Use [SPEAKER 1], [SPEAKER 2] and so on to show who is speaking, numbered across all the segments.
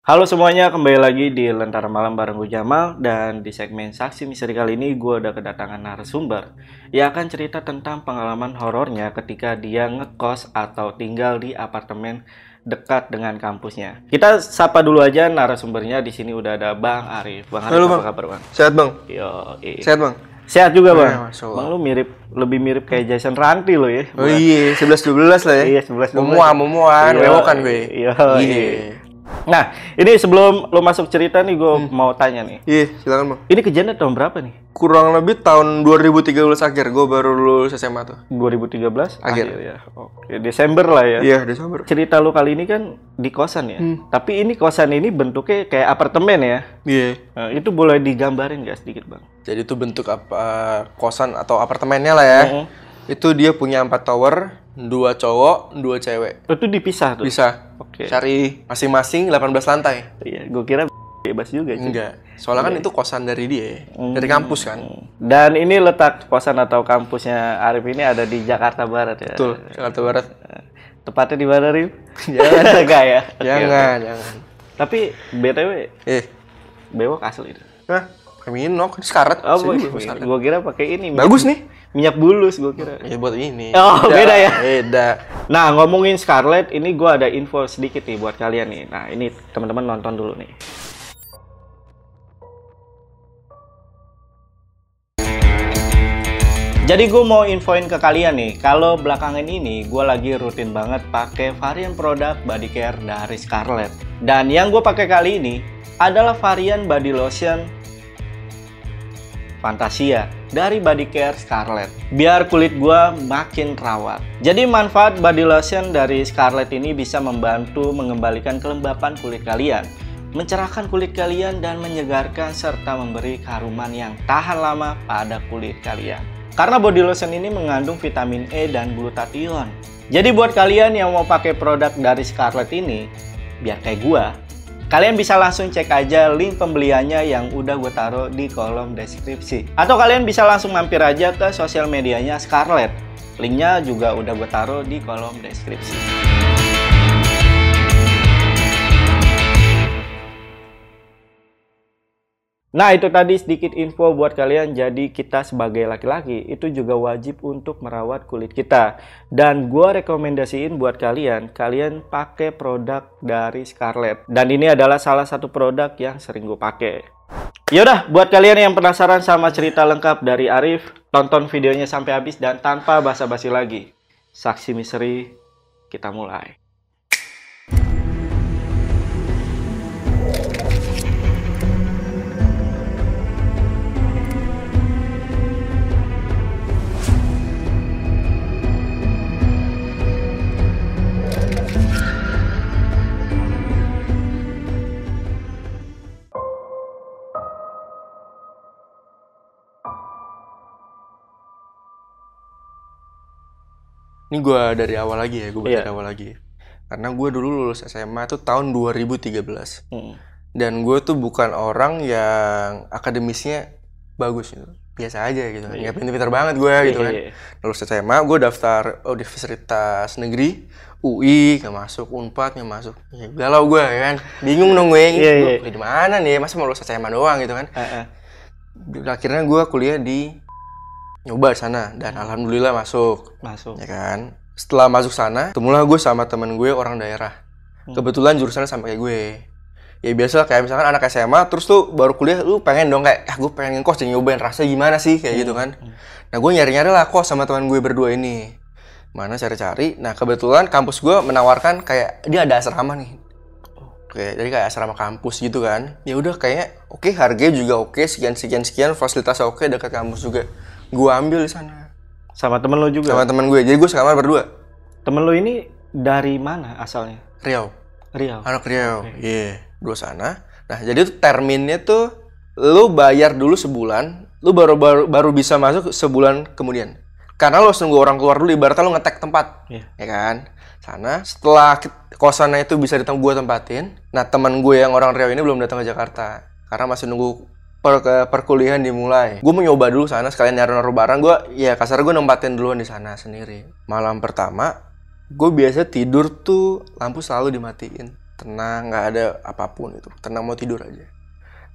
[SPEAKER 1] Halo semuanya, kembali lagi di Lentera Malam bareng gue Jamal dan di segmen Saksi Misteri kali ini gue udah kedatangan narasumber yang akan cerita tentang pengalaman horornya ketika dia ngekos atau tinggal di apartemen dekat dengan kampusnya. Kita sapa dulu aja narasumbernya di sini udah ada Bang Arif. Bang Arif
[SPEAKER 2] Halo,
[SPEAKER 1] apa
[SPEAKER 2] Bang.
[SPEAKER 1] kabar Bang?
[SPEAKER 2] Sehat bang?
[SPEAKER 1] Yo, iya.
[SPEAKER 2] Sehat bang?
[SPEAKER 1] Sehat juga Bang.
[SPEAKER 2] Ya,
[SPEAKER 1] bang lu mirip lebih mirip kayak Jason Ranti lo ya.
[SPEAKER 2] Oh iya, 11-12 lah ya?
[SPEAKER 1] Iya, 11-12.
[SPEAKER 2] Memuan, memuan,
[SPEAKER 1] Iya,
[SPEAKER 2] wewokan gue
[SPEAKER 1] iya,
[SPEAKER 2] Iya
[SPEAKER 1] iya. Nah, ini sebelum lu masuk cerita nih gue mau tanya nih.
[SPEAKER 2] Iya, silakan bang
[SPEAKER 1] Ini kejadian tahun berapa nih?
[SPEAKER 2] Kurang lebih tahun 2013 akhir, gue baru lulus SMA tuh
[SPEAKER 1] 2013
[SPEAKER 2] Akhir.
[SPEAKER 1] ya. Oke, Desember lah ya.
[SPEAKER 2] Iya, Desember
[SPEAKER 1] Cerita lu kali ini kan di kosan ya. Tapi ini kosan ini bentuknya kayak apartemen ya.
[SPEAKER 2] Iya
[SPEAKER 1] Nah, itu boleh digambarin gak sedikit, Bang?
[SPEAKER 2] Jadi itu bentuk apa kosan atau apartemennya lah ya
[SPEAKER 1] Mhm.
[SPEAKER 2] Itu dia punya 4 tower, dua cowok, dua cewek
[SPEAKER 1] Oh, Itu dipisah tuh.
[SPEAKER 2] Bisa
[SPEAKER 1] Oke.
[SPEAKER 2] cari masing-masing 18 lantai
[SPEAKER 1] Iya, gue kira bebas juga sih.
[SPEAKER 2] Enggak, soalnya kan itu kosan dari dia
[SPEAKER 1] Hmm.
[SPEAKER 2] Dari kampus kan
[SPEAKER 1] Dan ini letak kosan atau kampusnya Arif ini ada di Jakarta Barat ya.
[SPEAKER 2] Betul, Jakarta Barat
[SPEAKER 1] Tepatnya di mana, Arif?
[SPEAKER 2] Jangan.
[SPEAKER 1] Enggak ya.
[SPEAKER 2] Jangan,
[SPEAKER 1] oke.
[SPEAKER 2] jangan
[SPEAKER 1] Tapi BTW
[SPEAKER 2] Eh,
[SPEAKER 1] bewok asli itu.
[SPEAKER 2] nah, pakai minum, ini sekarat
[SPEAKER 1] Oh, gue kira pakai ini.
[SPEAKER 2] Bagus nih
[SPEAKER 1] Minyak bulus gue kira.
[SPEAKER 2] Ya buat ini.
[SPEAKER 1] Oh, beda ya?
[SPEAKER 2] Beda.
[SPEAKER 1] Nah, ngomongin Scarlett, ini gua ada info sedikit nih buat kalian nih. Nah, ini teman-teman nonton dulu nih. Jadi gue mau infoin ke kalian nih, kalau belakangan ini gue lagi rutin banget pakai varian produk body care dari Scarlett. Dan yang gue pakai kali ini adalah varian body lotion Fantasia dari body care Scarlett biar kulit gua makin rawat. Jadi manfaat body lotion dari Scarlett ini bisa membantu mengembalikan kelembapan kulit kalian, mencerahkan kulit kalian dan menyegarkan serta memberi keharuman yang tahan lama pada kulit kalian. Karena body lotion ini mengandung vitamin E dan glutathione. Jadi buat kalian yang mau pakai produk dari Scarlett ini, biar kayak gua, Kalian bisa langsung cek aja link pembeliannya yang udah gue taruh di kolom deskripsi. Atau kalian bisa langsung mampir aja ke sosial medianya Scarlett. Linknya juga udah gue taruh di kolom deskripsi. Nah itu tadi sedikit info buat kalian. Jadi kita sebagai laki-laki itu juga wajib untuk merawat kulit kita. Dan gua rekomendasiin buat kalian kalian pakai produk dari Scarlett. Dan ini adalah salah satu produk yang sering gue pakai. Yaudah buat kalian yang penasaran sama cerita lengkap dari Arif tonton videonya sampai habis dan tanpa basa-basi lagi. Saksi misteri kita mulai
[SPEAKER 2] Ini gue dari awal lagi ya, gue
[SPEAKER 1] Iya.
[SPEAKER 2] dari awal lagi. Karena gue dulu lulus SMA tuh tahun 2013.
[SPEAKER 1] Hmm.
[SPEAKER 2] Dan gue tuh bukan orang yang akademisnya bagus gitu. Biasa aja gitu. Nggak pinter-pinter banget gue gitu kan.
[SPEAKER 1] Iya.
[SPEAKER 2] Lulus SMA, gue daftar Universitas Negeri, UI, nggak masuk, Unpad nggak masuk. Ya, galau gue ya kan. Bingung dong gue.
[SPEAKER 1] Iya,
[SPEAKER 2] Gue
[SPEAKER 1] iya.
[SPEAKER 2] kuliah di mana nih? Masa mau lulus SMA doang gitu kan.
[SPEAKER 1] Eh, eh.
[SPEAKER 2] Akhirnya gue kuliah di nyoba sana dan alhamdulillah masuk.
[SPEAKER 1] Masuk.
[SPEAKER 2] Ya kan? Setelah masuk sana temulah gue sama temen gue orang daerah. Kebetulan jurusannya sama kayak gue. Ya biasa kayak misalkan anak SMA terus tuh baru kuliah lu pengen dong kayak ah gue pengen ngekos dan nyobain. Rasanya gimana sih? Kayak gitu kan? Nah gue nyari nyari lah kos sama teman gue berdua ini. Mana cari-cari? Nah kebetulan kampus gue menawarkan kayak dia ada asrama nih. Oke, jadi kayak asrama kampus gitu kan. Ya udah kayaknya oke harganya juga oke, sekian sekian sekian fasilitasnya oke dekat kampus juga. Gua ambil di sana
[SPEAKER 1] sama temen lo juga
[SPEAKER 2] sama teman gue. Jadi gue sekamar berdua.
[SPEAKER 1] temen lo ini dari mana asalnya
[SPEAKER 2] Riau.
[SPEAKER 1] Riau
[SPEAKER 2] Anak Riau. Iya, dua sana. Nah, jadi tuh terminnya tuh lu bayar dulu sebulan lu baru baru baru bisa masuk sebulan kemudian. Karena lu harus nunggu orang keluar dulu ibaratnya lu ngetek tempat.
[SPEAKER 1] Iya.
[SPEAKER 2] Ya kan? Sana setelah kosannya itu bisa ditang gua tempatin. Nah, teman gue yang orang Riau ini belum datang ke Jakarta karena masih nunggu per, perkuliahan dimulai. Gue mau nyoba dulu sana sekalian naruh-naruh barang. Gue ya kasar gue nempatin duluan di sana sendiri. Malam pertama, gue biasa tidur tuh lampu selalu dimatiin. Tenang, nggak ada apa pun itu. Tenang mau tidur aja.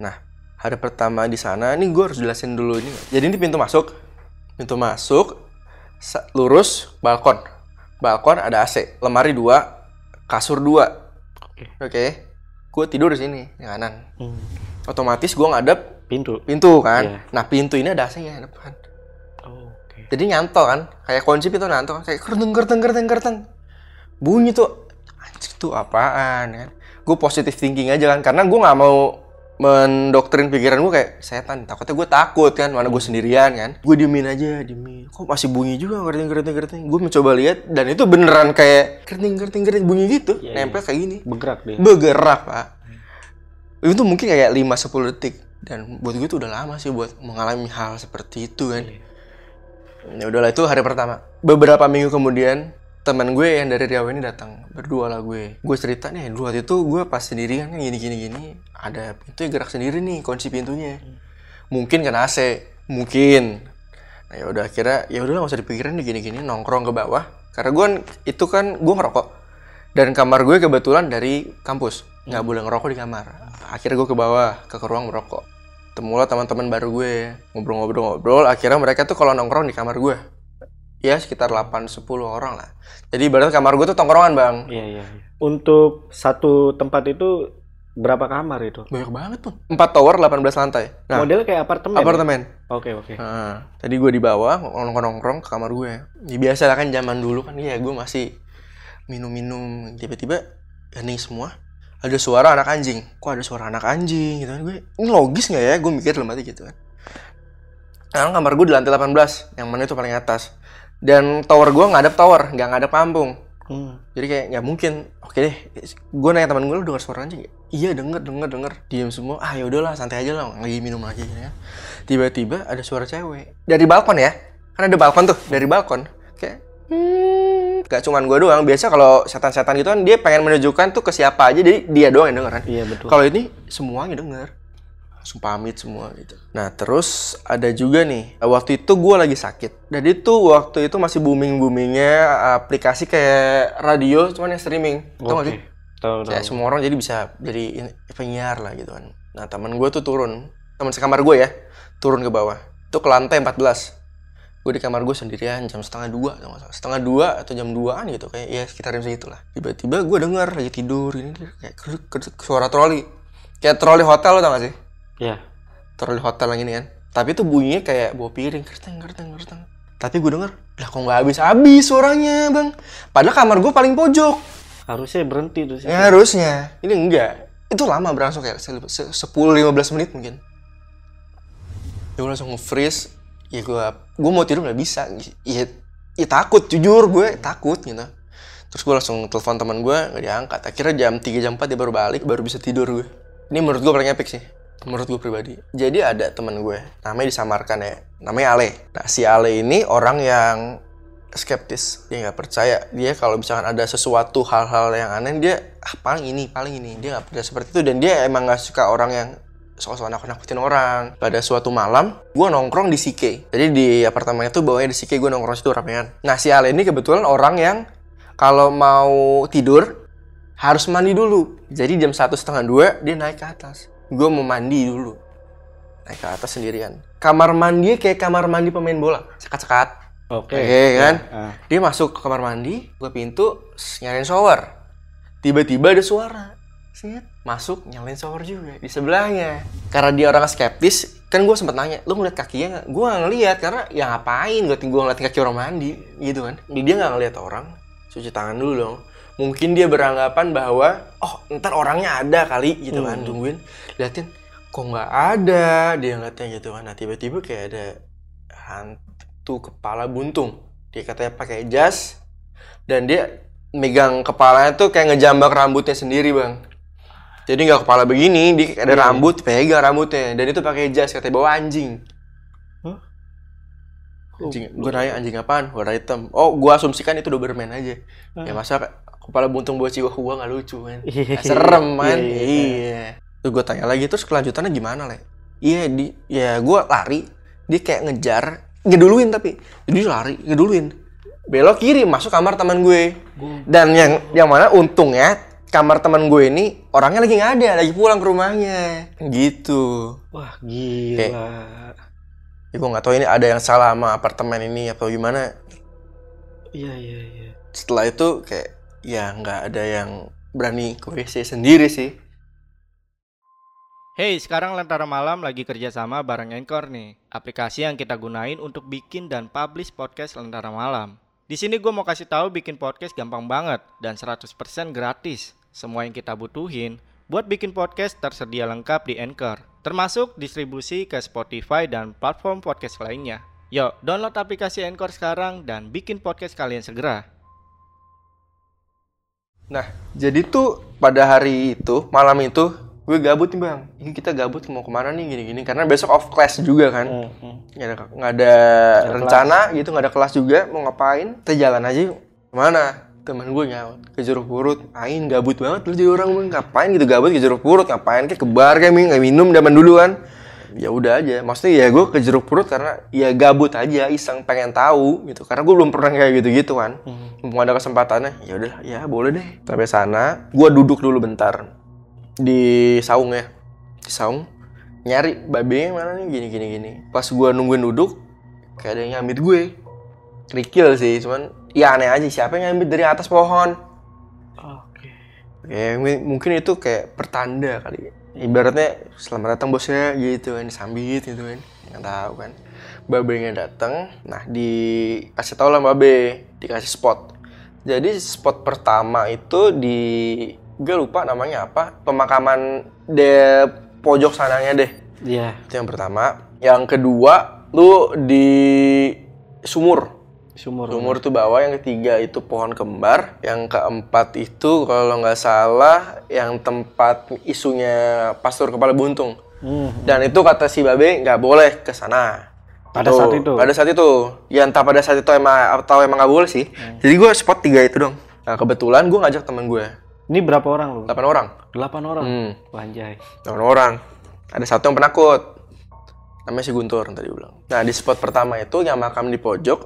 [SPEAKER 2] Nah, hari pertama di sana, ini gue harus jelasin dulu ini. Jadi ini pintu masuk, pintu masuk, lurus, balkon. Balkon ada AC, lemari dua, kasur dua.
[SPEAKER 1] Oke.
[SPEAKER 2] Oke, gue tidur di sini, di kanan.
[SPEAKER 1] Hmm.
[SPEAKER 2] Otomatis gue ngadep
[SPEAKER 1] Pintu.
[SPEAKER 2] pintu kan.
[SPEAKER 1] Iya.
[SPEAKER 2] Nah pintu ini ada AC-nya depan.
[SPEAKER 1] Oh, Oke.
[SPEAKER 2] Jadi nyantol kan, kayak kunci pintu nyantol, kayak kerteng kerteng kerteng kerteng. Bunyi tuh, anjir tuh apaan kan? Gue positive thinking aja kan, karena gue nggak mau mendoktrin pikiran gue kayak setan. Takutnya gue takut kan, mana gue sendirian kan. Gue diemin aja, diemin. Kok masih bunyi juga kerteng kerteng kerteng. Gue mencoba lihat dan itu beneran kayak kerteng kerteng kerteng bunyi gitu,
[SPEAKER 1] Iya,
[SPEAKER 2] nempel kayak gini.
[SPEAKER 1] Bergerak dia.
[SPEAKER 2] Bergerak pak. Itu mungkin kayak 5-10 detik dan buat gue tuh udah lama sih buat mengalami hal seperti itu kan.
[SPEAKER 1] Iya.
[SPEAKER 2] Ya udahlah itu hari pertama. Beberapa minggu kemudian teman gue yang dari Riau ini datang berdua lah gue. Gue cerita nih dulu waktu itu gue pas sendirian kan gini gini gini ada pintu yang gerak sendiri nih kunci pintunya. Mungkin kena AC, mungkin. Nah ya udah akhirnya ya udah nggak usah dipikirin gini gini nongkrong ke bawah. Karena gue itu kan gue ngerokok dan kamar gue kebetulan dari kampus nggak boleh ngerokok di kamar. Akhirnya gue ke bawah ke ruang merokok. Temulah teman-teman baru gue ngobrol-ngobrol-ngobrol. Akhirnya mereka tuh kalau nongkrong di kamar gue ya sekitar 8-10 orang lah. Jadi ibaratnya kamar gue tuh tongkrongan bang.
[SPEAKER 1] Iya, iya, iya. Untuk satu tempat itu berapa kamar itu?
[SPEAKER 2] Banyak banget tuh. 4 tower 18 lantai. Nah,
[SPEAKER 1] Modelnya kayak apartemen. ya?
[SPEAKER 2] apartemen.
[SPEAKER 1] Oke, oke.
[SPEAKER 2] Nah, tadi gue di bawah nongkrong-nongkrong ke kamar gue. Ya biasa lah kan zaman dulu kan ya gue masih minum-minum tiba-tiba hening semua. Ada suara anak anjing. Kok ada suara anak anjing gitu kan gue. Ini logis nggak ya? Gue mikir dalam hati gitu kan. Nah, kamar gue di lantai 18, yang mana itu paling atas. Dan tower gue ngadep tower, nggak ngadep kampung.
[SPEAKER 1] Hmm.
[SPEAKER 2] Jadi kayak nggak mungkin. Oke deh, gue nanya teman gue lu dengar suara anjing? Iya denger denger denger. Diam semua. Ah ya udahlah santai aja lah lagi minum lagi gitu ya. Tiba-tiba ada suara cewek dari balkon ya. Kan ada balkon tuh dari balkon. Kayak hmm, gak cuman gue doang. Biasa kalau setan-setan gitu kan dia pengen menunjukkan tuh ke siapa aja. Jadi dia doang yang denger kan.
[SPEAKER 1] Iya, betul.
[SPEAKER 2] Kalau ini semuanya denger. Langsung pamit semua gitu. Nah terus ada juga nih, waktu itu gue lagi sakit. Dan itu waktu itu masih booming-boomingnya aplikasi kayak radio, cuman yang streaming. Tau gak sih?
[SPEAKER 1] Tahu, tahu.
[SPEAKER 2] semua orang jadi bisa jadi penyiar lah gitu kan. Nah teman gue tuh turun, teman sekamar gue ya, turun ke bawah. Itu ke lantai 14. Gue di kamar gue sendirian jam setengah dua, atau salah. setengah dua atau jam duaan gitu kayak ya sekitar jam segitulah. Tiba-tiba gue denger lagi tidur ini kayak keduk, keduk, suara troli, kayak troli hotel lo tau gak sih?
[SPEAKER 1] Iya.
[SPEAKER 2] Troli hotel yang ini kan. Tapi itu bunyinya kayak bawa piring, kerteng, kerteng, kerteng. Tapi gue denger, lah kok nggak habis-habis suaranya bang. Padahal kamar gue paling pojok.
[SPEAKER 1] Harusnya berhenti tuh sih.
[SPEAKER 2] Ya harusnya. Ini enggak. Itu lama berlangsung kayak se- se- 10-15 menit mungkin. Ya gue langsung nge-freeze. Ya gue, gue mau tidur nggak bisa. Ya, ya takut, jujur gue takut gitu. Terus gue langsung telepon teman gue, nggak diangkat. Akhirnya jam 3, jam 4 dia baru balik, baru bisa tidur gue. Ini menurut gue paling epic sih. Menurut gue pribadi. Jadi ada teman gue, namanya disamarkan ya. Namanya Ale. Nah si Ale ini orang yang skeptis dia nggak percaya dia kalau misalkan ada sesuatu hal-hal yang aneh dia ah paling ini paling ini dia nggak percaya seperti itu dan dia emang nggak suka orang yang sok-sok nakut-nakutin orang pada suatu malam gue nongkrong di CK jadi di apartemen itu bawahnya di CK gue nongkrong situ ramean nah si Ale ini kebetulan orang yang kalau mau tidur harus mandi dulu jadi jam satu setengah dua dia naik ke atas gue mau mandi dulu naik ke atas sendirian kamar mandi kayak kamar mandi pemain bola sekat-sekat
[SPEAKER 1] Oke.
[SPEAKER 2] Oke, kan?
[SPEAKER 1] Ah.
[SPEAKER 2] Dia masuk ke kamar mandi, buka pintu, nyalain shower. Tiba-tiba ada suara. Set, masuk, nyalain shower juga di sebelahnya. Karena dia orang skeptis, kan gue sempet nanya, lu ngeliat kakinya nggak? Gue nggak ngeliat, karena ya ngapain gue gue ngeliat kaki orang mandi, gitu kan. Dia nggak ngeliat orang, cuci tangan dulu dong. Mungkin dia beranggapan bahwa, oh ntar orangnya ada kali, gitu kan.
[SPEAKER 1] Hmm.
[SPEAKER 2] Tungguin, liatin, kok nggak ada, dia ngeliatnya gitu kan. Nah tiba-tiba kayak ada hantu kepala buntung. Dia katanya pakai jas dan dia megang kepalanya tuh kayak ngejambak rambutnya sendiri bang. Jadi nggak kepala begini, dia ada
[SPEAKER 1] Iya.
[SPEAKER 2] rambut, pegang rambutnya dan itu pakai jas katanya bawa anjing. Anjing, gue nanya anjing apaan? Warna hitam. Oh, gue asumsikan itu Doberman aja. Ya masa kepala buntung buat Chihuahua nggak lucu kan? Ya, serem kan?
[SPEAKER 1] Iya,
[SPEAKER 2] Iya. Terus gue tanya lagi terus kelanjutannya gimana le? Iya di ya gue lari dia kayak ngejar ngeduluin tapi jadi lari ngeduluin belok kiri masuk kamar teman gue dan yang yang mana untungnya kamar teman gue ini orangnya lagi nggak ada lagi pulang ke rumahnya gitu
[SPEAKER 1] Wah, gila.
[SPEAKER 2] ya gue nggak tahu ini ada yang salah sama apartemen ini atau gimana
[SPEAKER 1] Iya, iya, iya.
[SPEAKER 2] setelah itu kayak ya nggak ada yang berani ke WC sendiri sih
[SPEAKER 1] Hey, sekarang Lentera Malam lagi kerjasama bareng Anchor nih, aplikasi yang kita gunain untuk bikin dan publish podcast Lentera Malam. Di sini gue mau kasih tahu bikin podcast gampang banget dan 100% gratis. Semua yang kita butuhin buat bikin podcast tersedia lengkap di Anchor, termasuk distribusi ke Spotify dan platform podcast lainnya. Yuk, download aplikasi Anchor sekarang dan bikin podcast kalian segera.
[SPEAKER 2] Nah, jadi tuh pada hari itu, malam itu, gue gabut nih bang. Ini kita gabut mau ke mana nih gini-gini. Karena besok off class juga kan. Nggak ada, nggak ada
[SPEAKER 1] ada
[SPEAKER 2] rencana gitu, nggak ada kelas juga. Mau ngapain? Kita jalan aja. Ke mana? Temen gue nyaut. Ke jeruk purut. Ain gabut banget lu jadi orang bang. Ngapain gitu gabut ke jeruk purut? Ngapain? Kayak ke bar kayak nggak minum zaman dulu kan. Ya udah aja. Maksudnya ya gue ke jeruk purut karena ya gabut aja, iseng pengen tahu gitu. Karena gue belum pernah kayak gitu-gitu kan. Mumpung ada kesempatannya, ya udah, ya boleh deh. Sampai sana, gue duduk dulu bentar di saung ya, di saung nyari babe mana nih gini gini gini. Pas gue nungguin duduk, kayak ada yang nyambit gue. Kerikil sih, cuman ya aneh aja siapa yang nyambit dari atas pohon.
[SPEAKER 1] Oke.
[SPEAKER 2] M- mungkin itu kayak pertanda kali. Ibaratnya selamat datang bosnya gitu kan, disambit gitu kan. Nggak tahu kan. Babenya datang, nah dikasih tau lah babe, dikasih spot. Jadi spot pertama itu di gue lupa namanya apa, pemakaman de pojok sananya deh.
[SPEAKER 1] Iya,
[SPEAKER 2] Itu yang pertama. Yang kedua, lu di sumur.
[SPEAKER 1] sumur.
[SPEAKER 2] Sumur tuh bawah, yang ketiga itu pohon kembar, yang keempat itu kalau nggak salah yang tempat isunya pastor kepala buntung.
[SPEAKER 1] Hmm.
[SPEAKER 2] Dan itu kata si babe nggak boleh ke sana.
[SPEAKER 1] Pada
[SPEAKER 2] Tuh,
[SPEAKER 1] saat itu?
[SPEAKER 2] Pada saat itu. Ya entah pada saat itu emang atau emang nggak boleh sih. Jadi gue spot tiga itu dong. Nah kebetulan gue ngajak temen gue,
[SPEAKER 1] Ini berapa orang lu?
[SPEAKER 2] delapan orang.
[SPEAKER 1] Delapan orang.
[SPEAKER 2] Hmm,
[SPEAKER 1] Wanjay.
[SPEAKER 2] delapan orang. Ada satu yang penakut. Namanya si Guntur tadi bilang. Nah di spot pertama itu yang makam di pojok,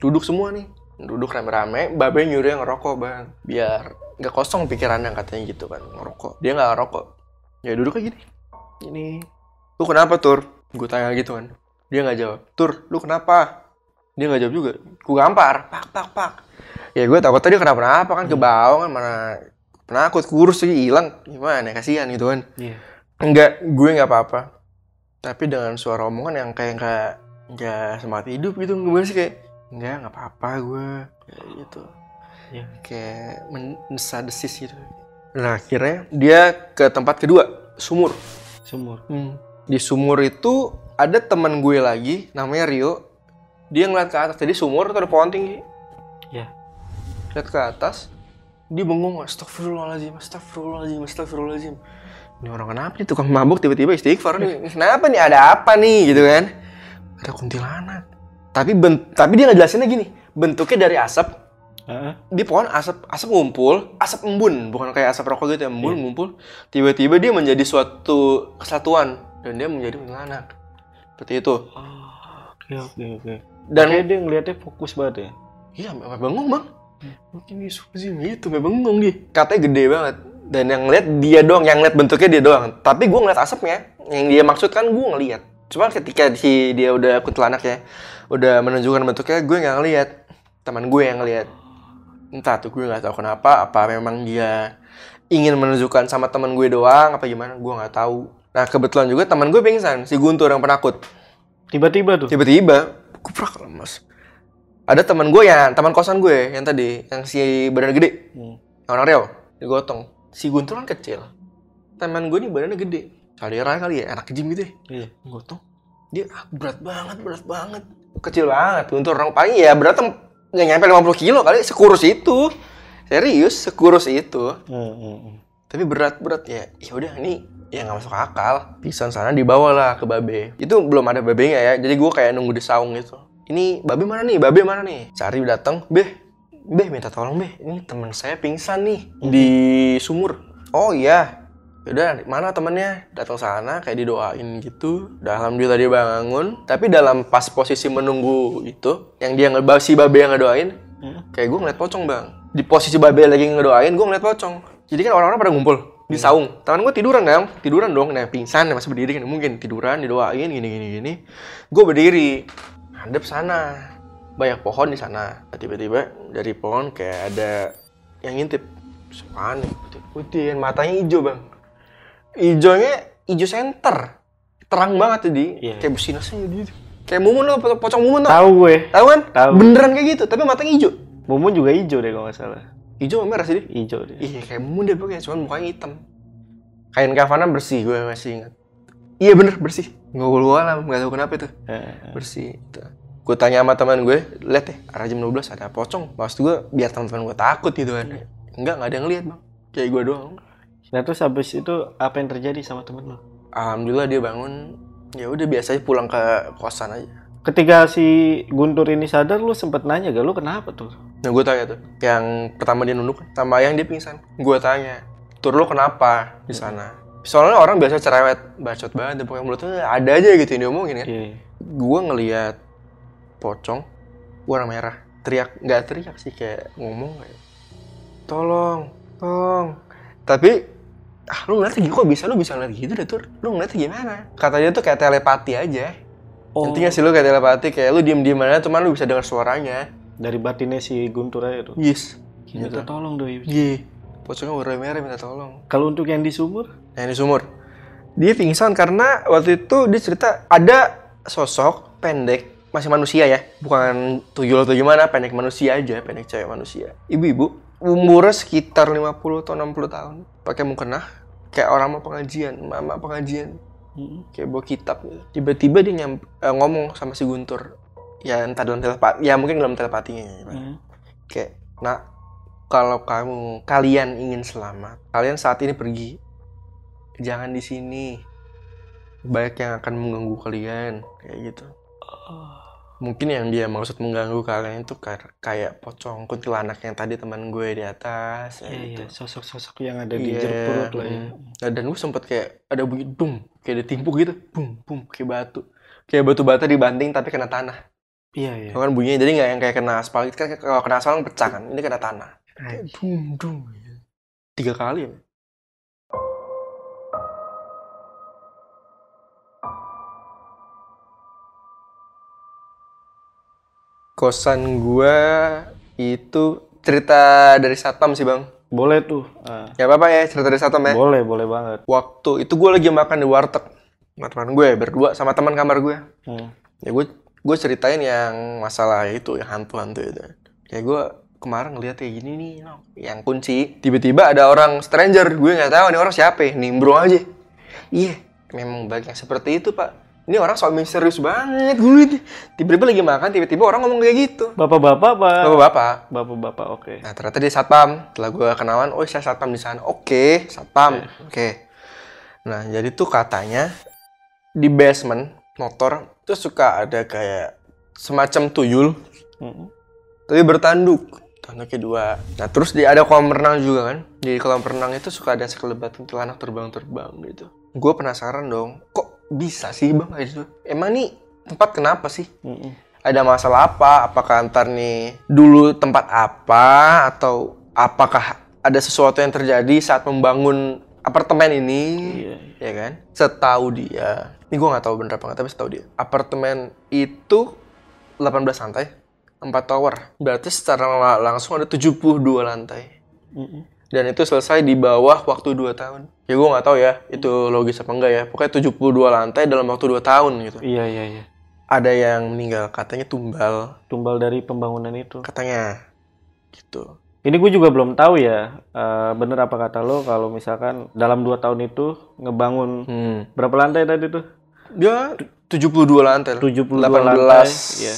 [SPEAKER 2] duduk semua nih. Duduk rame-rame, babe nyuruh yang ngerokok bang. Biar nggak kosong pikirannya katanya gitu kan, ngerokok. Dia nggak ngerokok. Ya duduk kayak gini. Ini. Lu kenapa Tur? Gue tanya gitu kan. Dia nggak jawab. Tur, lu kenapa? Dia nggak jawab juga. Gue gampar. Pak, pak, pak. Ya gue takut tadi kenapa-napa kan ke bawah kan mana penakut kurus sih hilang gimana kasihan gitu kan
[SPEAKER 1] Iya.
[SPEAKER 2] Enggak, gue nggak apa-apa. Tapi dengan suara omongan yang kayak nggak nggak semangat hidup gitu, gue sih kayak enggak nggak apa-apa gue kayak gitu.
[SPEAKER 1] Iya.
[SPEAKER 2] Kayak mendesa desis gitu. Nah akhirnya dia ke tempat kedua, sumur.
[SPEAKER 1] Sumur.
[SPEAKER 2] Di sumur itu ada teman gue lagi, namanya Rio. Dia ngeliat ke atas, jadi sumur itu ada pohon tinggi.
[SPEAKER 1] Iya.
[SPEAKER 2] Lihat ke atas, dia bengong, astagfirullahaladzim, astagfirullahaladzim, astagfirullahaladzim. Ini orang kenapa nih tukang mabuk tiba-tiba istighfar nih? Kenapa nih? Ada apa nih? Gitu kan? Ada kuntilanak. Tapi ben- tapi dia ngejelasinnya gini, bentuknya dari asap,
[SPEAKER 1] Heeh.
[SPEAKER 2] di pohon asap asap ngumpul, asap embun, bukan kayak asap rokok gitu ya, embun ngumpul. Tiba-tiba dia menjadi suatu kesatuan dan dia menjadi kuntilanak. Seperti itu.
[SPEAKER 1] Oh, Oke oke oke.
[SPEAKER 2] Dan
[SPEAKER 1] Kayak dia ngeliatnya fokus banget ya.
[SPEAKER 2] Iya, bengong bang. Mungkin dia suka sih gitu, sampai bengong dia. Katanya gede banget. Dan yang ngeliat dia doang, yang ngeliat bentuknya dia doang. Tapi gue ngeliat asapnya, yang dia maksud kan gue ngeliat. Cuma ketika si dia udah kuntilanak ya, udah menunjukkan bentuknya, gue nggak ngeliat. Teman gue yang ngeliat. Entah tuh gue nggak tahu kenapa. Apa memang dia ingin menunjukkan sama teman gue doang, apa gimana? Gue nggak tahu. Nah kebetulan juga teman gue pingsan, si Guntur yang penakut.
[SPEAKER 1] Tiba-tiba tuh.
[SPEAKER 2] Tiba-tiba, kuprak lemas. Ada teman gue yang, teman kosan gue yang tadi, yang si badan gede,
[SPEAKER 1] Hmm.
[SPEAKER 2] yang orang Riau, digotong. Si Guntur kan kecil. Teman gue nih badannya gede. Salira kali ya, anak gym gitu ya.
[SPEAKER 1] Iya.
[SPEAKER 2] Gotong. Dia ah, berat banget, berat banget. Kecil banget, Guntur orang paling ya berat nggak nyampe 50 kilo kali, sekurus itu. Serius, sekurus itu.
[SPEAKER 1] Hmm, hmm, hmm.
[SPEAKER 2] Tapi berat-berat ya. Ya udah ini ya nggak masuk akal. Pisan sana dibawa lah ke babe. Itu belum ada babenya ya. Jadi gue kayak nunggu di saung gitu. Ini babe mana nih babe mana nih cari datang beh beh minta tolong beh ini teman saya pingsan nih di sumur oh iya Yaudah, mana temennya? Datang sana, kayak didoain gitu. Udah alhamdulillah dia bangun. Tapi dalam pas posisi menunggu itu, yang dia ngebahas si babe yang ngedoain, kayak gue ngeliat pocong bang. Di posisi babe lagi ngedoain, gue ngeliat pocong. Jadi kan orang-orang pada ngumpul di saung. Teman gue tiduran kan, tiduran dong. Nah pingsan, masih berdiri kan mungkin tiduran, didoain gini gini gini. Gue berdiri, hadap sana. Banyak pohon di sana. Tiba-tiba dari pohon kayak ada yang ngintip. Apaan nih? Putih, matanya hijau bang Ijonya ijo center. Terang banget tadi.
[SPEAKER 1] Iya.
[SPEAKER 2] Kayak bersinasnya gitu. Kayak mumun lo, po- pocong mumun.
[SPEAKER 1] Tahu gue.
[SPEAKER 2] Tahu kan?
[SPEAKER 1] Tahu.
[SPEAKER 2] Beneran kayak gitu, tapi matanya hijau.
[SPEAKER 1] Mumun juga hijau deh kalau nggak salah.
[SPEAKER 2] Hijau merah sih dia.
[SPEAKER 1] Hijau deh.
[SPEAKER 2] Iya, kayak mumun dia pokoknya, cuman mukanya hitam. Kain kafana bersih, gue masih ingat. Iya bener, bersih. Nggak gue alam, nggak tahu kenapa itu.
[SPEAKER 1] Eh,
[SPEAKER 2] Bersih. Gitu. Gue tanya sama teman gue, lihat deh, arah jam 12 ada pocong. Maksud gue, biar teman-teman gue takut gitu kan. Enggak, nggak ada yang lihat bang. Kayak gue doang.
[SPEAKER 1] Nah terus habis itu apa yang terjadi sama temen lo?
[SPEAKER 2] Alhamdulillah dia bangun. Ya udah biasanya pulang ke kosan aja.
[SPEAKER 1] Ketika si Guntur ini sadar, lu sempet nanya gak lu kenapa tuh?
[SPEAKER 2] Nah gue tanya tuh, yang pertama dia nunduk sama yang dia pingsan. Gue tanya, tur lo kenapa di sana? Soalnya orang biasa cerewet, bacot banget, pokoknya mulutnya ada aja gitu yang diomongin kan.
[SPEAKER 1] Iya.
[SPEAKER 2] Gue ngeliat pocong warna merah, teriak nggak teriak sih kayak ngomong kayak, tolong, tolong. Tapi ah lu ngeliatnya gitu kok bisa lu bisa ngeliat gitu deh tur lu ngeliatnya gimana kata dia tuh kayak telepati aja
[SPEAKER 1] Oh,
[SPEAKER 2] intinya sih lu kayak telepati kayak lu diem diem aja cuman lu bisa dengar suaranya
[SPEAKER 1] dari batinnya si Guntur aja tuh.
[SPEAKER 2] yes
[SPEAKER 1] Minta tolong doi.
[SPEAKER 2] Iya. Pocongnya warna merah minta tolong.
[SPEAKER 1] Kalau untuk yang di sumur,
[SPEAKER 2] Nah ini sumur. Dia pingsan karena waktu itu dia cerita ada sosok pendek masih manusia ya, bukan tuyul atau gimana, pendek manusia aja, pendek cewek manusia. Ibu-ibu umurnya sekitar 50 atau 60 tahun, pakai mukena kayak orang mau pengajian, mama pengajian, kayak bawa kitab gitu. Tiba-tiba dia nyam, eh, ngomong sama si Guntur. Ya entah dalam telepati, ya mungkin dalam telepatinya. ya.
[SPEAKER 1] Hmm.
[SPEAKER 2] Kayak, nak, kalau kamu kalian ingin selamat, kalian saat ini pergi. Jangan di sini. Banyak yang akan mengganggu kalian, kayak gitu. Mungkin yang dia maksud mengganggu kalian itu kayak pocong kuntilanak yang tadi teman gue di atas,
[SPEAKER 1] Iya,
[SPEAKER 2] gitu.
[SPEAKER 1] iya. Sosok-sosok yang ada di
[SPEAKER 2] Iya,
[SPEAKER 1] jeruk perut lah ya.
[SPEAKER 2] mm. Nah, dan gue sempet kayak ada bunyi bum, kayak ditimpuk gitu, bum, bum, kayak batu. Kayak batu bata dibanting tapi kena tanah.
[SPEAKER 1] Iya, iya.
[SPEAKER 2] Kan bunyinya jadi nggak yang kayak kena aspal kan kalau kena aspal kan pecah kan. Ini kena tanah. Kayak
[SPEAKER 1] Anjing.
[SPEAKER 2] dum dum. Tiga kali ya. Kosan gua itu cerita dari satpam sih bang.
[SPEAKER 1] Boleh tuh.
[SPEAKER 2] Ya apa ya cerita dari satpam ya.
[SPEAKER 1] Boleh, boleh banget.
[SPEAKER 2] Waktu itu gue lagi makan di warteg sama teman gue berdua sama teman kamar gue.
[SPEAKER 1] Hmm.
[SPEAKER 2] ya gue gue ceritain yang masalah itu yang hantu-hantu itu kayak gue kemarin ngeliat kayak gini nih no. yang kunci tiba-tiba ada orang stranger gue nggak tahu nih orang siapa ya nimbrung aja iya memang banyak yang seperti itu pak ini orang soal misterius banget gue tiba-tiba lagi makan tiba-tiba orang ngomong kayak gitu
[SPEAKER 1] Bapak-bapak, Pak.
[SPEAKER 2] bapak-bapak
[SPEAKER 1] Bapak-bapak, oke.
[SPEAKER 2] Nah ternyata dia satpam. Setelah gue kenalan, oh saya satpam di sana. Oke, satpam. Oke. Nah jadi tuh katanya di basement motor itu suka ada kayak semacam tuyul,
[SPEAKER 1] Mm-mm.
[SPEAKER 2] tapi bertanduk. Tanduknya dua. Nah terus di ada kolam renang juga kan. Di kolam renang itu suka ada sekelebat kuntilanak terbang-terbang gitu. Gue penasaran dong, kok bisa sih bang kayak gitu? Emang nih tempat kenapa sih?
[SPEAKER 1] Mm-mm.
[SPEAKER 2] ada masalah apa? Apakah antar nih dulu tempat apa atau apakah ada sesuatu yang terjadi saat membangun apartemen ini?
[SPEAKER 1] Iya,
[SPEAKER 2] Ya kan? Setahu dia, ini gue nggak tahu bener apa nggak, tapi setahu dia, apartemen itu 18 lantai, 4 tower. Berarti secara la- langsung ada 72 lantai.
[SPEAKER 1] Mm-mm.
[SPEAKER 2] Dan itu selesai di bawah waktu 2 tahun. Ya gue nggak tahu ya, itu logis apa enggak ya. Pokoknya 72 lantai dalam waktu 2 tahun gitu.
[SPEAKER 1] Iya, iya, iya.
[SPEAKER 2] Ada yang meninggal, katanya tumbal.
[SPEAKER 1] Tumbal dari pembangunan itu.
[SPEAKER 2] katanya gitu
[SPEAKER 1] Ini gue juga belum tahu ya, eh, bener apa kata lo kalau misalkan dalam dua tahun itu ngebangun
[SPEAKER 2] hmm.
[SPEAKER 1] berapa lantai tadi tuh?
[SPEAKER 2] dia 72 lantai
[SPEAKER 1] 72
[SPEAKER 2] 18
[SPEAKER 1] lantai, iya.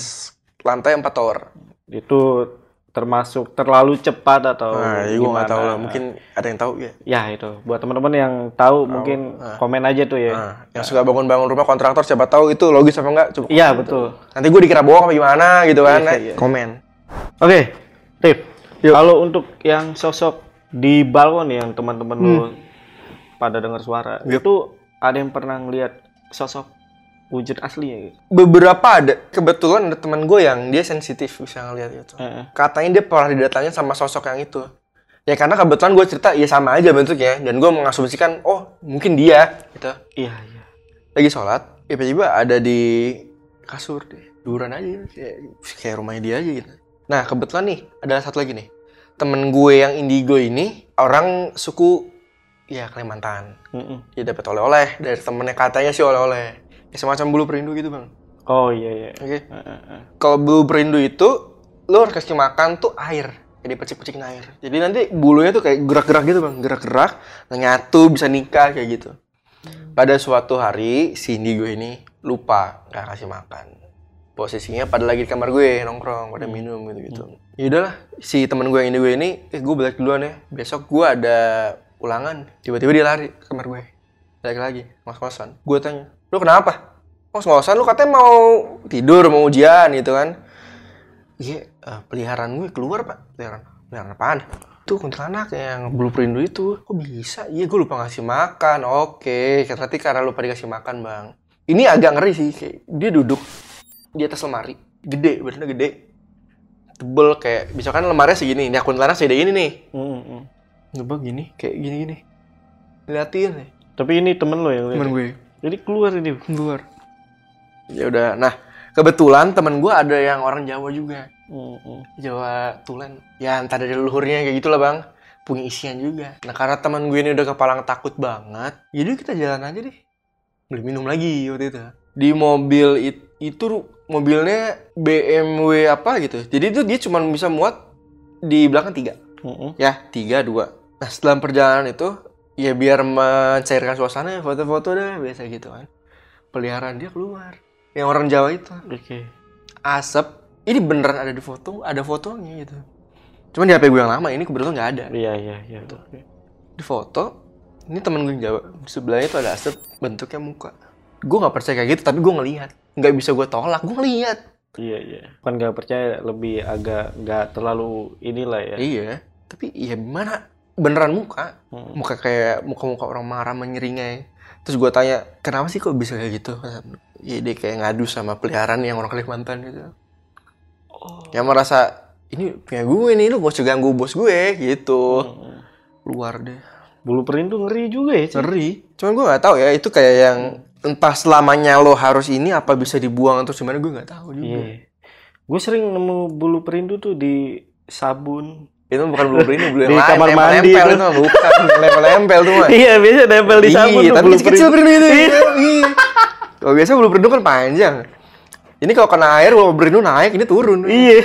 [SPEAKER 2] Lantai 4 tower
[SPEAKER 1] Itu termasuk terlalu cepat atau
[SPEAKER 2] Nah, ya gue nggak tahu lah.
[SPEAKER 1] gimana?
[SPEAKER 2] Mungkin ada yang tahu ya.
[SPEAKER 1] ya itu buat teman-teman yang tahu mungkin komen aja tuh ya
[SPEAKER 2] Nah, yang suka bangun-bangun rumah kontraktor siapa tahu itu logis apa enggak? Coba.
[SPEAKER 1] iya betul
[SPEAKER 2] Nanti gue dikira bohong apa gimana gitu kan?
[SPEAKER 1] Iya,
[SPEAKER 2] eh,
[SPEAKER 1] iya.
[SPEAKER 2] Komen.
[SPEAKER 1] oke Tip
[SPEAKER 2] Yuk.
[SPEAKER 1] kalau untuk yang sosok di balkon yang teman-teman lu
[SPEAKER 2] Hmm.
[SPEAKER 1] pada dengar suara
[SPEAKER 2] Yuk.
[SPEAKER 1] itu ada yang pernah ngeliat sosok wujud aslinya gitu
[SPEAKER 2] Beberapa ada. Kebetulan ada teman gue yang dia sensitif bisa ngeliat itu.
[SPEAKER 1] Heeh.
[SPEAKER 2] Katanya dia pernah didatangin sama sosok yang itu. Ya karena kebetulan gue cerita ya sama aja bentuknya dan gue mengasumsikan oh mungkin dia gitu.
[SPEAKER 1] iya iya
[SPEAKER 2] Lagi sholat, ya tiba-tiba ada di kasur deh. Duran aja kayak, kayak rumahnya dia aja gitu. Nah kebetulan nih ada satu lagi nih. Temen gue yang indigo ini orang suku ya Kalimantan.
[SPEAKER 1] Mm-mm.
[SPEAKER 2] Dia dapat oleh-oleh dari temennya katanya sih oleh-oleh. Semacam bulu perindu gitu bang.
[SPEAKER 1] oh iya iya
[SPEAKER 2] Oke.
[SPEAKER 1] Heeh, heeh.
[SPEAKER 2] Kalau bulu perindu itu lo harus kasih makan tuh air. Jadi pecik-pecikin air. Jadi nanti bulunya tuh kayak gerak-gerak gitu bang, gerak-gerak, nyatu bisa nikah kayak gitu. Pada suatu hari si indigo ini lupa nggak kasih makan. Posisinya pada lagi di kamar gue nongkrong, pada minum gitu-gitu. Ya udahlah, si temen gue yang indigo ini, eh gue balik duluan ya. Besok gue ada ulangan. Tiba-tiba dia lari ke kamar gue. Balik lagi, ngos-ngosan. Gue tanya, lu kenapa? Ngos-ngosan lu katanya mau tidur, mau ujian gitu kan. Iya, eh, peliharaan gue keluar pak. Peliharaan, peliharaan apaan? Tuh kuntilanak yang bulu perindu itu. Kok bisa? Iya, gue lupa ngasih makan. Oke, berarti karena lupa dikasih makan bang. Ini agak ngeri sih. Kayak dia duduk di atas lemari. Gede, badannya gede. Tebel kayak, misalkan lemarinya segini. Ini kuntilanak segede ini nih.
[SPEAKER 1] Mm-mm.
[SPEAKER 2] Coba gini, kayak gini-gini. Liatin nih,
[SPEAKER 1] tapi ini temen lo yang lihat
[SPEAKER 2] temen gue.
[SPEAKER 1] Jadi keluar ini
[SPEAKER 2] Keluar. Ya udah, nah kebetulan temen gue ada yang orang Jawa juga.
[SPEAKER 1] Mm-mm.
[SPEAKER 2] Jawa Tulen. Ya entah dari leluhurnya kayak gitulah bang. Punya isian juga. Nah karena teman gue ini udah kepalang takut banget. Jadi kita jalan aja deh. Beli minum lagi waktu itu. Di mobil it- itu mobilnya BMW apa gitu. Jadi itu dia cuma bisa muat di belakang tiga.
[SPEAKER 1] Mm-mm.
[SPEAKER 2] Ya tiga dua. Nah setelah perjalanan itu ya biar mencairkan suasana foto-foto deh biasa gitu kan. Peliharaan dia keluar. Yang orang Jawa itu.
[SPEAKER 1] Oke.
[SPEAKER 2] Asap. Ini beneran ada di foto ada fotonya gitu. Cuman di HP gue yang lama ini kebetulan nggak ada.
[SPEAKER 1] Iya iya iya. Oke
[SPEAKER 2] di foto ini temen gue yang Jawa. Di sebelahnya tuh ada asap bentuknya muka. Gue nggak percaya kayak gitu tapi gue ngelihat. Nggak bisa gue tolak gue ngelihat.
[SPEAKER 1] Iya iya. Kan nggak percaya lebih agak nggak terlalu inilah ya.
[SPEAKER 2] Iya tapi ya gimana beneran muka.
[SPEAKER 1] Mm.
[SPEAKER 2] muka kayak muka-muka orang marah menyeringai. Terus gue tanya kenapa sih kok bisa kayak gitu? Ya dia kayak ngadu sama peliharaan yang orang Kalimantan gitu.
[SPEAKER 1] Oh.
[SPEAKER 2] Yang merasa ini punya gue nih lu gak usah ganggu bos gue gitu.
[SPEAKER 1] Mm.
[SPEAKER 2] luar deh.
[SPEAKER 1] Bulu perindu ngeri juga ya
[SPEAKER 2] ngeri. Cuman gue nggak tahu ya itu kayak yang entah selamanya lo harus ini apa bisa dibuang atau gimana gue nggak tahu juga.
[SPEAKER 1] Iya. Gue sering nemu bulu perindu tuh di sabun
[SPEAKER 2] itu bukan bulu ini bulu yang
[SPEAKER 1] Di
[SPEAKER 2] lain
[SPEAKER 1] kamar mandi
[SPEAKER 2] nempel itu. Mah bukan nempel nempel tuh mah
[SPEAKER 1] iya biasa nempel di sabun
[SPEAKER 2] iya
[SPEAKER 1] tuh.
[SPEAKER 2] tapi
[SPEAKER 1] bulu
[SPEAKER 2] kecil
[SPEAKER 1] perindu.
[SPEAKER 2] perindu itu.
[SPEAKER 1] Iya.
[SPEAKER 2] iya. Kalau biasa bulu perindu kan panjang. Ini kalau kena air kalau perindu naik ini turun.
[SPEAKER 1] Iya.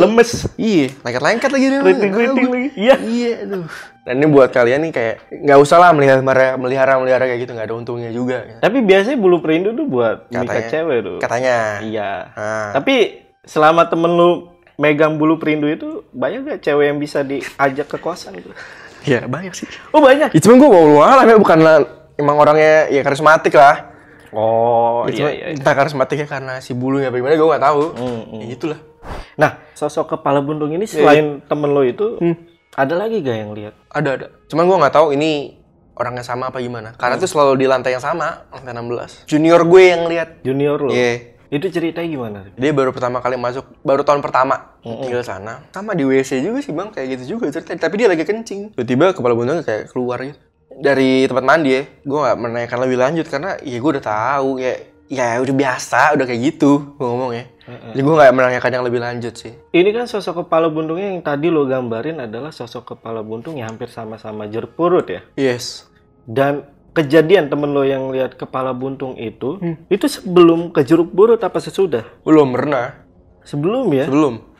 [SPEAKER 1] Lemes.
[SPEAKER 2] Iya. Lengket-lengket lagi. Dia
[SPEAKER 1] keriting-keriting lagi. Iya.
[SPEAKER 2] Iya, aduh. Dan ini buat kalian nih kayak nggak usah lah melihara melihara melihara kayak gitu nggak ada untungnya juga.
[SPEAKER 1] tapi biasanya bulu perindu tuh buat nikah cewek tuh.
[SPEAKER 2] Katanya.
[SPEAKER 1] iya.
[SPEAKER 2] Nah,
[SPEAKER 1] Tapi selama temen lu megang bulu perindu itu banyak gak cewek yang bisa diajak ke kosan gitu?
[SPEAKER 2] ya banyak sih.
[SPEAKER 1] Oh banyak.
[SPEAKER 2] Ya, cuman gue mau alam ya bukan lah, emang orangnya ya karismatik lah.
[SPEAKER 1] Oh
[SPEAKER 2] Ya, cuma entah karismatiknya karena si bulunya bagaimana gue nggak tahu.
[SPEAKER 1] Hmm, hmm.
[SPEAKER 2] Ya, itulah.
[SPEAKER 1] Nah sosok kepala buntung ini selain temen lo itu
[SPEAKER 2] Hmm.
[SPEAKER 1] ada lagi gak yang lihat?
[SPEAKER 2] Ada ada. Cuman gue nggak tahu ini orangnya sama apa gimana. Karena tuh selalu di lantai yang sama, lantai 16. Junior gue yang lihat.
[SPEAKER 1] Junior lo?
[SPEAKER 2] Iya.
[SPEAKER 1] Itu ceritanya gimana?
[SPEAKER 2] Dia baru pertama kali masuk, baru tahun pertama tinggal sana. Sama di WC juga sih bang, kayak gitu juga cerita. Tapi dia lagi kencing. Tiba-tiba kepala buntungnya kayak keluar gitu. Dari tempat mandi ya, gue gak menanyakan lebih lanjut karena ya gue udah tahu ya ya udah biasa, udah kayak gitu gue ngomong ya. Jadi gue gak menanyakan yang lebih lanjut sih.
[SPEAKER 1] Ini kan sosok kepala buntungnya yang tadi lo gambarin adalah sosok kepala buntung yang hampir sama-sama jeruk purut ya.
[SPEAKER 2] Yes.
[SPEAKER 1] Dan kejadian temen lo yang lihat kepala buntung itu,
[SPEAKER 2] Hmm.
[SPEAKER 1] itu sebelum ke jeruk purut apa sesudah?
[SPEAKER 2] Belum pernah.
[SPEAKER 1] Sebelum ya?
[SPEAKER 2] Sebelum.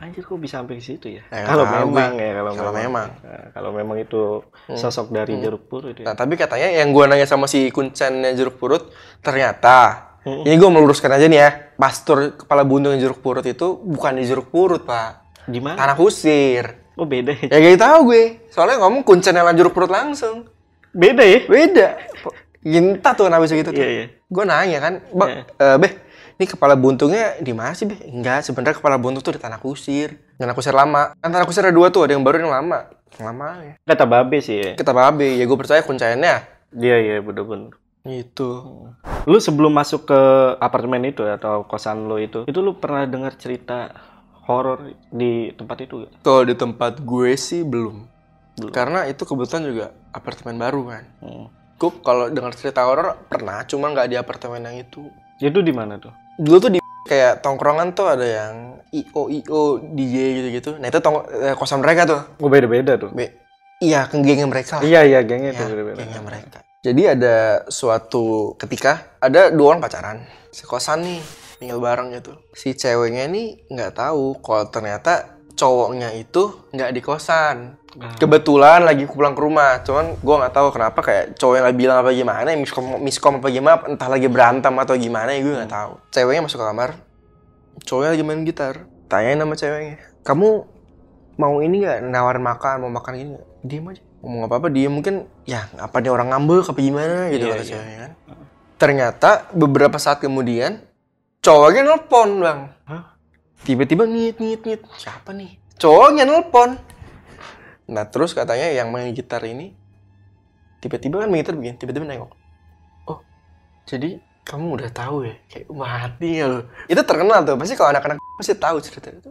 [SPEAKER 1] Anjir kok bisa sampai ke situ ya?
[SPEAKER 2] Ya,
[SPEAKER 1] kalau
[SPEAKER 2] tahu
[SPEAKER 1] memang ya, kalau,
[SPEAKER 2] Kalau memang.
[SPEAKER 1] Nah, kalau memang itu sosok dari jeruk purut ya.
[SPEAKER 2] Nah tapi katanya yang gue nanya sama si kuncennya jeruk purut, ternyata
[SPEAKER 1] Mm-mm.
[SPEAKER 2] ini gue meluruskan aja nih ya, pastor kepala buntung jeruk purut itu bukan di jeruk purut pak,
[SPEAKER 1] Di mana?
[SPEAKER 2] Tanah kusir.
[SPEAKER 1] Oh beda ya?
[SPEAKER 2] Ya gak tahu gue. Soalnya ngomong kuncen yang lanjur perut langsung.
[SPEAKER 1] Beda ya?
[SPEAKER 2] Beda. Ginta tuh habis gitu tuh.
[SPEAKER 1] Iya, iya.
[SPEAKER 2] Gue nanya kan, Bang,
[SPEAKER 1] Iya.
[SPEAKER 2] eh, Beh, ini kepala buntungnya di mana sih, Beh? Enggak, sebenarnya kepala buntung tuh di tanah kusir. Tanah kusir lama. Kan tanah kusir ada dua tuh, ada yang baru yang lama. Yang lama ya.
[SPEAKER 1] Kata babe sih ya.
[SPEAKER 2] Kita babe, ya gue percaya kuncainnya.
[SPEAKER 1] Iya iya bener-bener.
[SPEAKER 2] Gitu.
[SPEAKER 1] Lu sebelum masuk ke apartemen itu atau kosan lo itu, itu lu pernah dengar cerita horor di tempat itu gak?
[SPEAKER 2] Kalau di tempat gue sih belum.
[SPEAKER 1] Belum.
[SPEAKER 2] Karena itu kebetulan juga apartemen baru kan.
[SPEAKER 1] Hmm.
[SPEAKER 2] Gue kalau dengar cerita horor pernah, cuma nggak di apartemen yang itu.
[SPEAKER 1] Itu di mana tuh?
[SPEAKER 2] Dulu tuh di kayak tongkrongan tuh ada yang IO IO DJ gitu-gitu. Nah itu tong eh, kosan mereka tuh.
[SPEAKER 1] Oh beda-beda tuh.
[SPEAKER 2] Be iya, ke gengnya mereka. lah.
[SPEAKER 1] Iya iya gengnya
[SPEAKER 2] Ya,
[SPEAKER 1] tuh beda-beda.
[SPEAKER 2] gengnya mereka. Jadi ada suatu ketika ada dua orang pacaran, sekosan nih tinggal bareng gitu. Si ceweknya nih nggak tahu kalau ternyata cowoknya itu nggak di kosan.
[SPEAKER 1] Ah.
[SPEAKER 2] Kebetulan lagi pulang ke rumah, cuman gua nggak tahu kenapa kayak cowoknya nggak bilang apa gimana, miskom miskom apa gimana, entah lagi berantem atau gimana ya gue nggak tahu. Ceweknya masuk ke kamar, cowoknya lagi main gitar. Tanyain sama ceweknya, kamu mau ini nggak nawarin makan, mau makan gini nggak? Diem aja, ngomong apa apa dia mungkin ya apa dia orang ngambek apa gimana gitu
[SPEAKER 1] Iya,
[SPEAKER 2] kata
[SPEAKER 1] iya.
[SPEAKER 2] ceweknya kan. Ternyata beberapa saat kemudian cowoknya nelpon bang. Tiba-tiba nyit nyit nyit siapa nih? Cowoknya nelpon. Nah terus katanya yang main gitar ini tiba-tiba kan main gitar begini, tiba-tiba nengok. Oh, jadi kamu udah tahu ya? Kayak mati ya lo. Itu terkenal tuh, pasti kalau anak-anak pasti tahu cerita itu.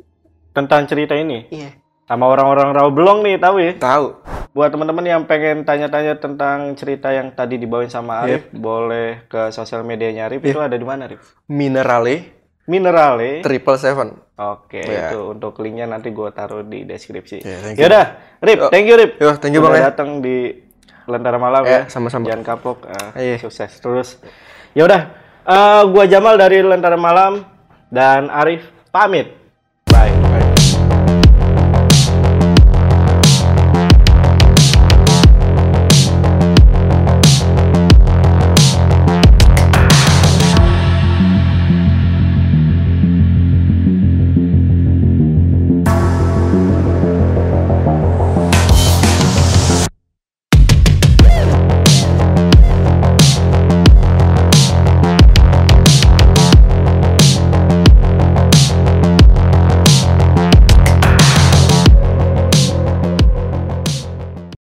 [SPEAKER 1] Tentang cerita ini
[SPEAKER 2] Iya.
[SPEAKER 1] sama orang-orang Rawabelong nih tahu ya.
[SPEAKER 2] Tahu.
[SPEAKER 1] Buat teman-teman yang pengen tanya-tanya tentang cerita yang tadi dibawain sama Arif, boleh ke sosial medianya Arif. Itu ada di mana, Arif?
[SPEAKER 2] Minerale
[SPEAKER 1] Minerale.
[SPEAKER 2] Triple Seven.
[SPEAKER 1] Oke,
[SPEAKER 2] Iya.
[SPEAKER 1] itu untuk linknya nanti gue taruh di deskripsi.
[SPEAKER 2] Thank you.
[SPEAKER 1] Yaudah, Rip, thank you Rip.
[SPEAKER 2] Yo, thank you
[SPEAKER 1] Udah
[SPEAKER 2] bang ya.
[SPEAKER 1] datang di Lentera Malam
[SPEAKER 2] Ya,
[SPEAKER 1] ya.
[SPEAKER 2] sama-sama.
[SPEAKER 1] Jangan kapok. ah,
[SPEAKER 2] Iya.
[SPEAKER 1] Sukses terus. Ya udah, eh, gua Jamal dari Lentera Malam dan Arif pamit.